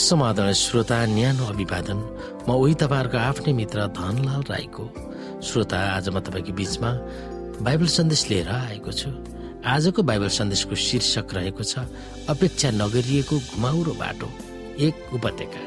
समाधान श्रोता न्यानो अभिवादन। म उही तपाईँहरूको आफ्नै मित्र धनलाल राईको। श्रोता आज म तपाईँको बिचमा बाइबल सन्देश लिएर आएको छु। आजको बाइबल सन्देशको शीर्षक रहेको छ अपेक्षा नगरिएको घुमाउरो बाटो एक उपत्यका।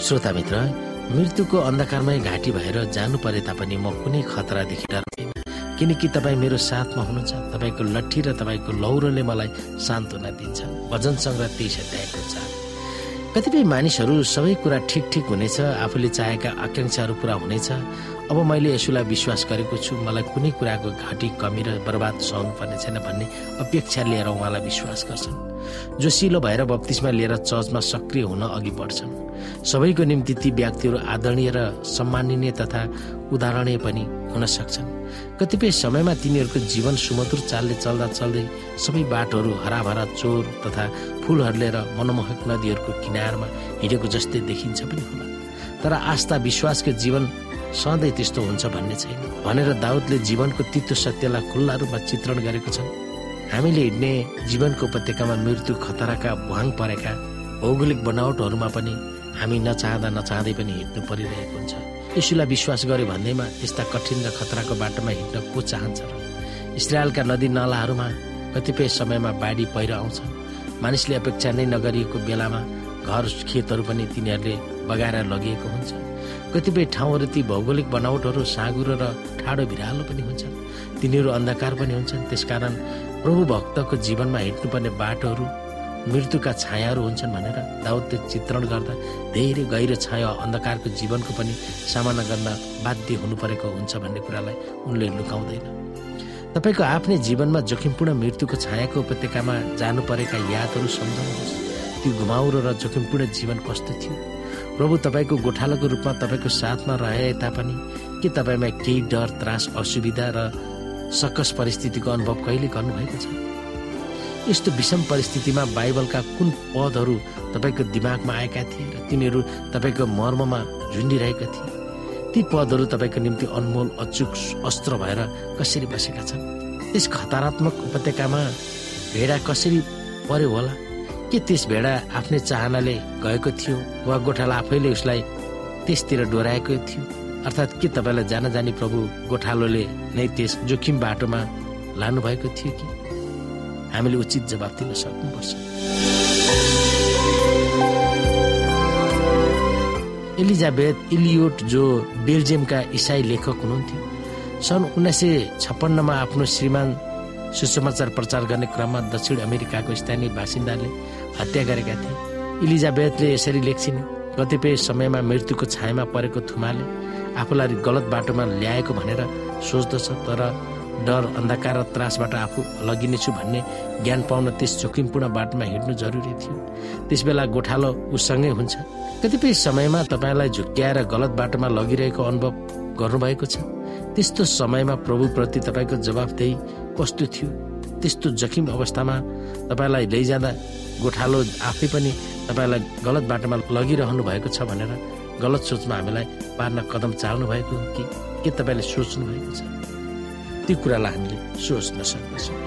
श्रोता मित्र मृत्युको अन्धकारमै घाँटी भएर जानु परे तापनि म कुनै खतरादेखि डर्दैन किनकि तपाईँ मेरो साथमा हुनुहुन्छ तपाईँको लट्ठी र तपाईँको लौरोले मलाई सान्त्वना दिन्छ। भजन सङ्ग्रह तेइस अध्यायको छ कतिपय मानिसहरू सबै कुरा ठिक ठिक हुनेछ आफूले चाहेका आकाङ्क्षाहरू पुरा हुनेछ अब मैले यसुलाई विश्वास गरेको छु मलाई कुनै कुराको घाँटी कमी र बर्बाद सहनु पर्ने छैन भन्ने अपेक्षा लिएर उहाँलाई विश्वास गर्छन्। जोसिलो भएर बत्तिसमा लिएर चर्चमा सक्रिय हुन अघि बढ्छन्। सबैको निम्ति ती व्यक्तिहरू आदरणीय र सम्माननीय तथा उदाहरणीय पनि हुन सक्छन्। कतिपय समयमा तिनीहरूको जीवन सुमधुर चालले चल्दा चल्दै सबै बाटोहरू हराभरा चोर तथा फुलहरूले र मनमोहक नदीहरूको किनारमा हिँडेको जस्तै देखिन्छ पनि होला। तर आस्था विश्वासको जीवन सधैँ त्यस्तो हुन्छ भन्ने छैन। भनेर दाउदले जीवनको तितो सत्यलाई खुल्ला रूपमा चित्रण गरेको छ हामीले हिँड्ने जीवनको उपत्यकामा मृत्यु खतराका भुवाङ परेका भौगोलिक बनावटहरूमा पनि हामी नचाहँदा नचाहँदै पनि हिँड्नु परिरहेको हुन्छ। यसुलाई विश्वास गर्यो भन्दैमा त्यस्ता कठिन र खतराको बाटोमा हिँड्न को चाहन्छ र इसरायलका नदी नालाहरूमा कतिपय समयमा बाढी पहिरो आउँछ। मानिसले अपेक्षा नै नगरिएको बेलामा घर खेतहरू पनि तिनीहरूले बगाएर लगिएको हुन्छ। कतिपय ठाउँहरू ती भौगोलिक बनावटहरू साँगुरो र ठाडो भिरालो पनि हुन्छन्। तिनीहरू अन्धकार पनि हुन्छन्। त्यसकारण प्रभु भक्तको जीवनमा हिँड्नुपर्ने बाटोहरू मृत्युका छायाहरू हुन्छन् भनेर दाउदले चित्रण गर्दा धेरै गहिरो छाया अन्धकारको जीवनको पनि सामना गर्न बाध्य हुनु परेको हुन्छ भन्ने कुरालाई उनले लुकाउँदैन। तपाईँको आफ्नै जीवनमा जोखिमपूर्ण मृत्युको छायाको उपत्यकामा जानु परेका यादहरू सम्झाउनुहोस् त्यो घुमाउरो र जोखिमपूर्ण जीवन कस्तो थियो? प्रभु तपाईँको गोठालोको रूपमा तपाईँको साथमा रहे तापनि के तपाईँमा केही डर त्रास असुविधा र सकस परिस्थितिको अनुभव कहिले गर्नुभएको छ? यस्तो विषम परिस्थितिमा बाइबलका कुन पदहरू तपाईँको दिमागमा आएका थिए र तिनीहरू तपाईँको मर्ममा झुन्डिरहेका थिए? ती पदहरू तपाईँको निम्ति अनमोल अचुक अस्त्र भएर कसरी बसेका छन्? त्यस खतरात्मक उपत्यकामा भेडा कसरी पर्यो होला? के त्यस भेडा आफ्नै चाहनाले गएको थियो वा गोठाला आफैले उसलाई त्यसतिर डोराएको थियो? अर्थात् के तपाईँलाई जान जाने प्रभु गोठालोले नै त्यस जोखिम बाटोमा लानुभएको थियो कि? हामीले उचित जवाब दिन सक्नुपर्छ। एलिजाबेथ इलियोट जो बेल्जियमका इसाई लेखक हुनुहुन्थ्यो सन् उन्नाइस सय छप्पन्नमा आफ्नो श्रीमान सुसमाचार प्रचार गर्ने क्रममा दक्षिण अमेरिकाको स्थानीय बासिन्दाले हत्या गरेका थिए। इलिजाबेथले यसरी लेख्छिन् कतिपय समयमा मृत्युको छायामा परेको थुमाले आफूलाई गलत बाटोमा ल्याएको भनेर सोच्दछ तर डर अन्धकार र त्रासबाट आफू लगिनेछु भन्ने ज्ञान पाउन त्यस जोखिमपूर्ण बाटोमा हिँड्नु जरुरी थियो। त्यस बेला गोठालो उसँगै हुन्छ। कतिपय समयमा तपाईँलाई झुक्क्याएर गलत बाटोमा लगिरहेको अनुभव गर्नुभएको छ। त्यस्तो समयमा प्रभुप्रति तपाईँको जवाबदेही कस्तो थियो? त्यस्तो जोखिम अवस्थामा तपाईँलाई लैजाँदा गोठालो आफै पनि तपाईँलाई गलत बाटोमा लगिरहनु भएको छ भनेर गलत सोचमा हामीलाई पार्न कदम चाल्नु भएको हो कि के तपाईँले सोच्नु भएको छ? त्यो कुरालाई हामीले सोच्न सक्दछौँ।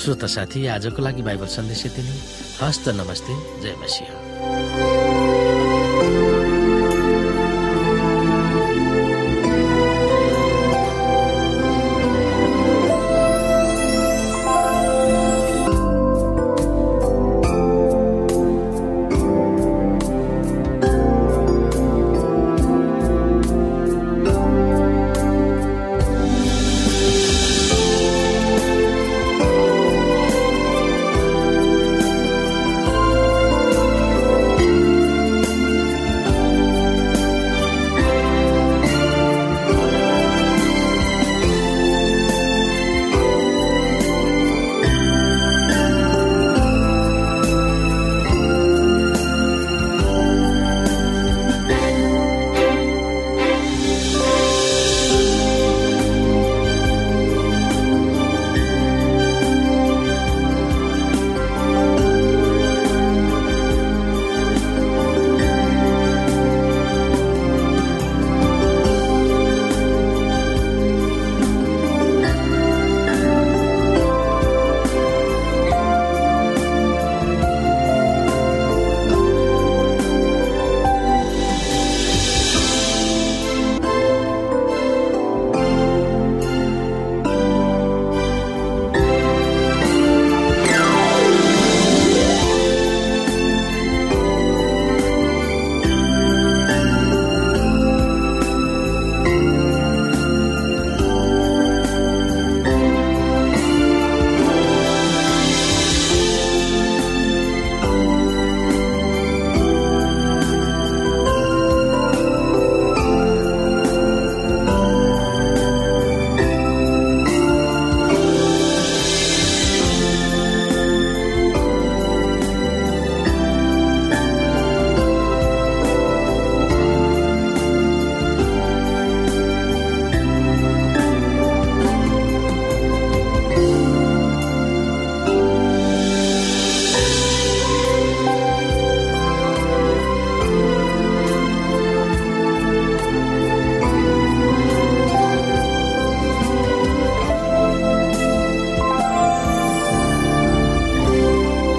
श्रोता साथी आजको लागि बाइबल सन्देश यति नै। हस्त नमस्ते जय मसिंह। Música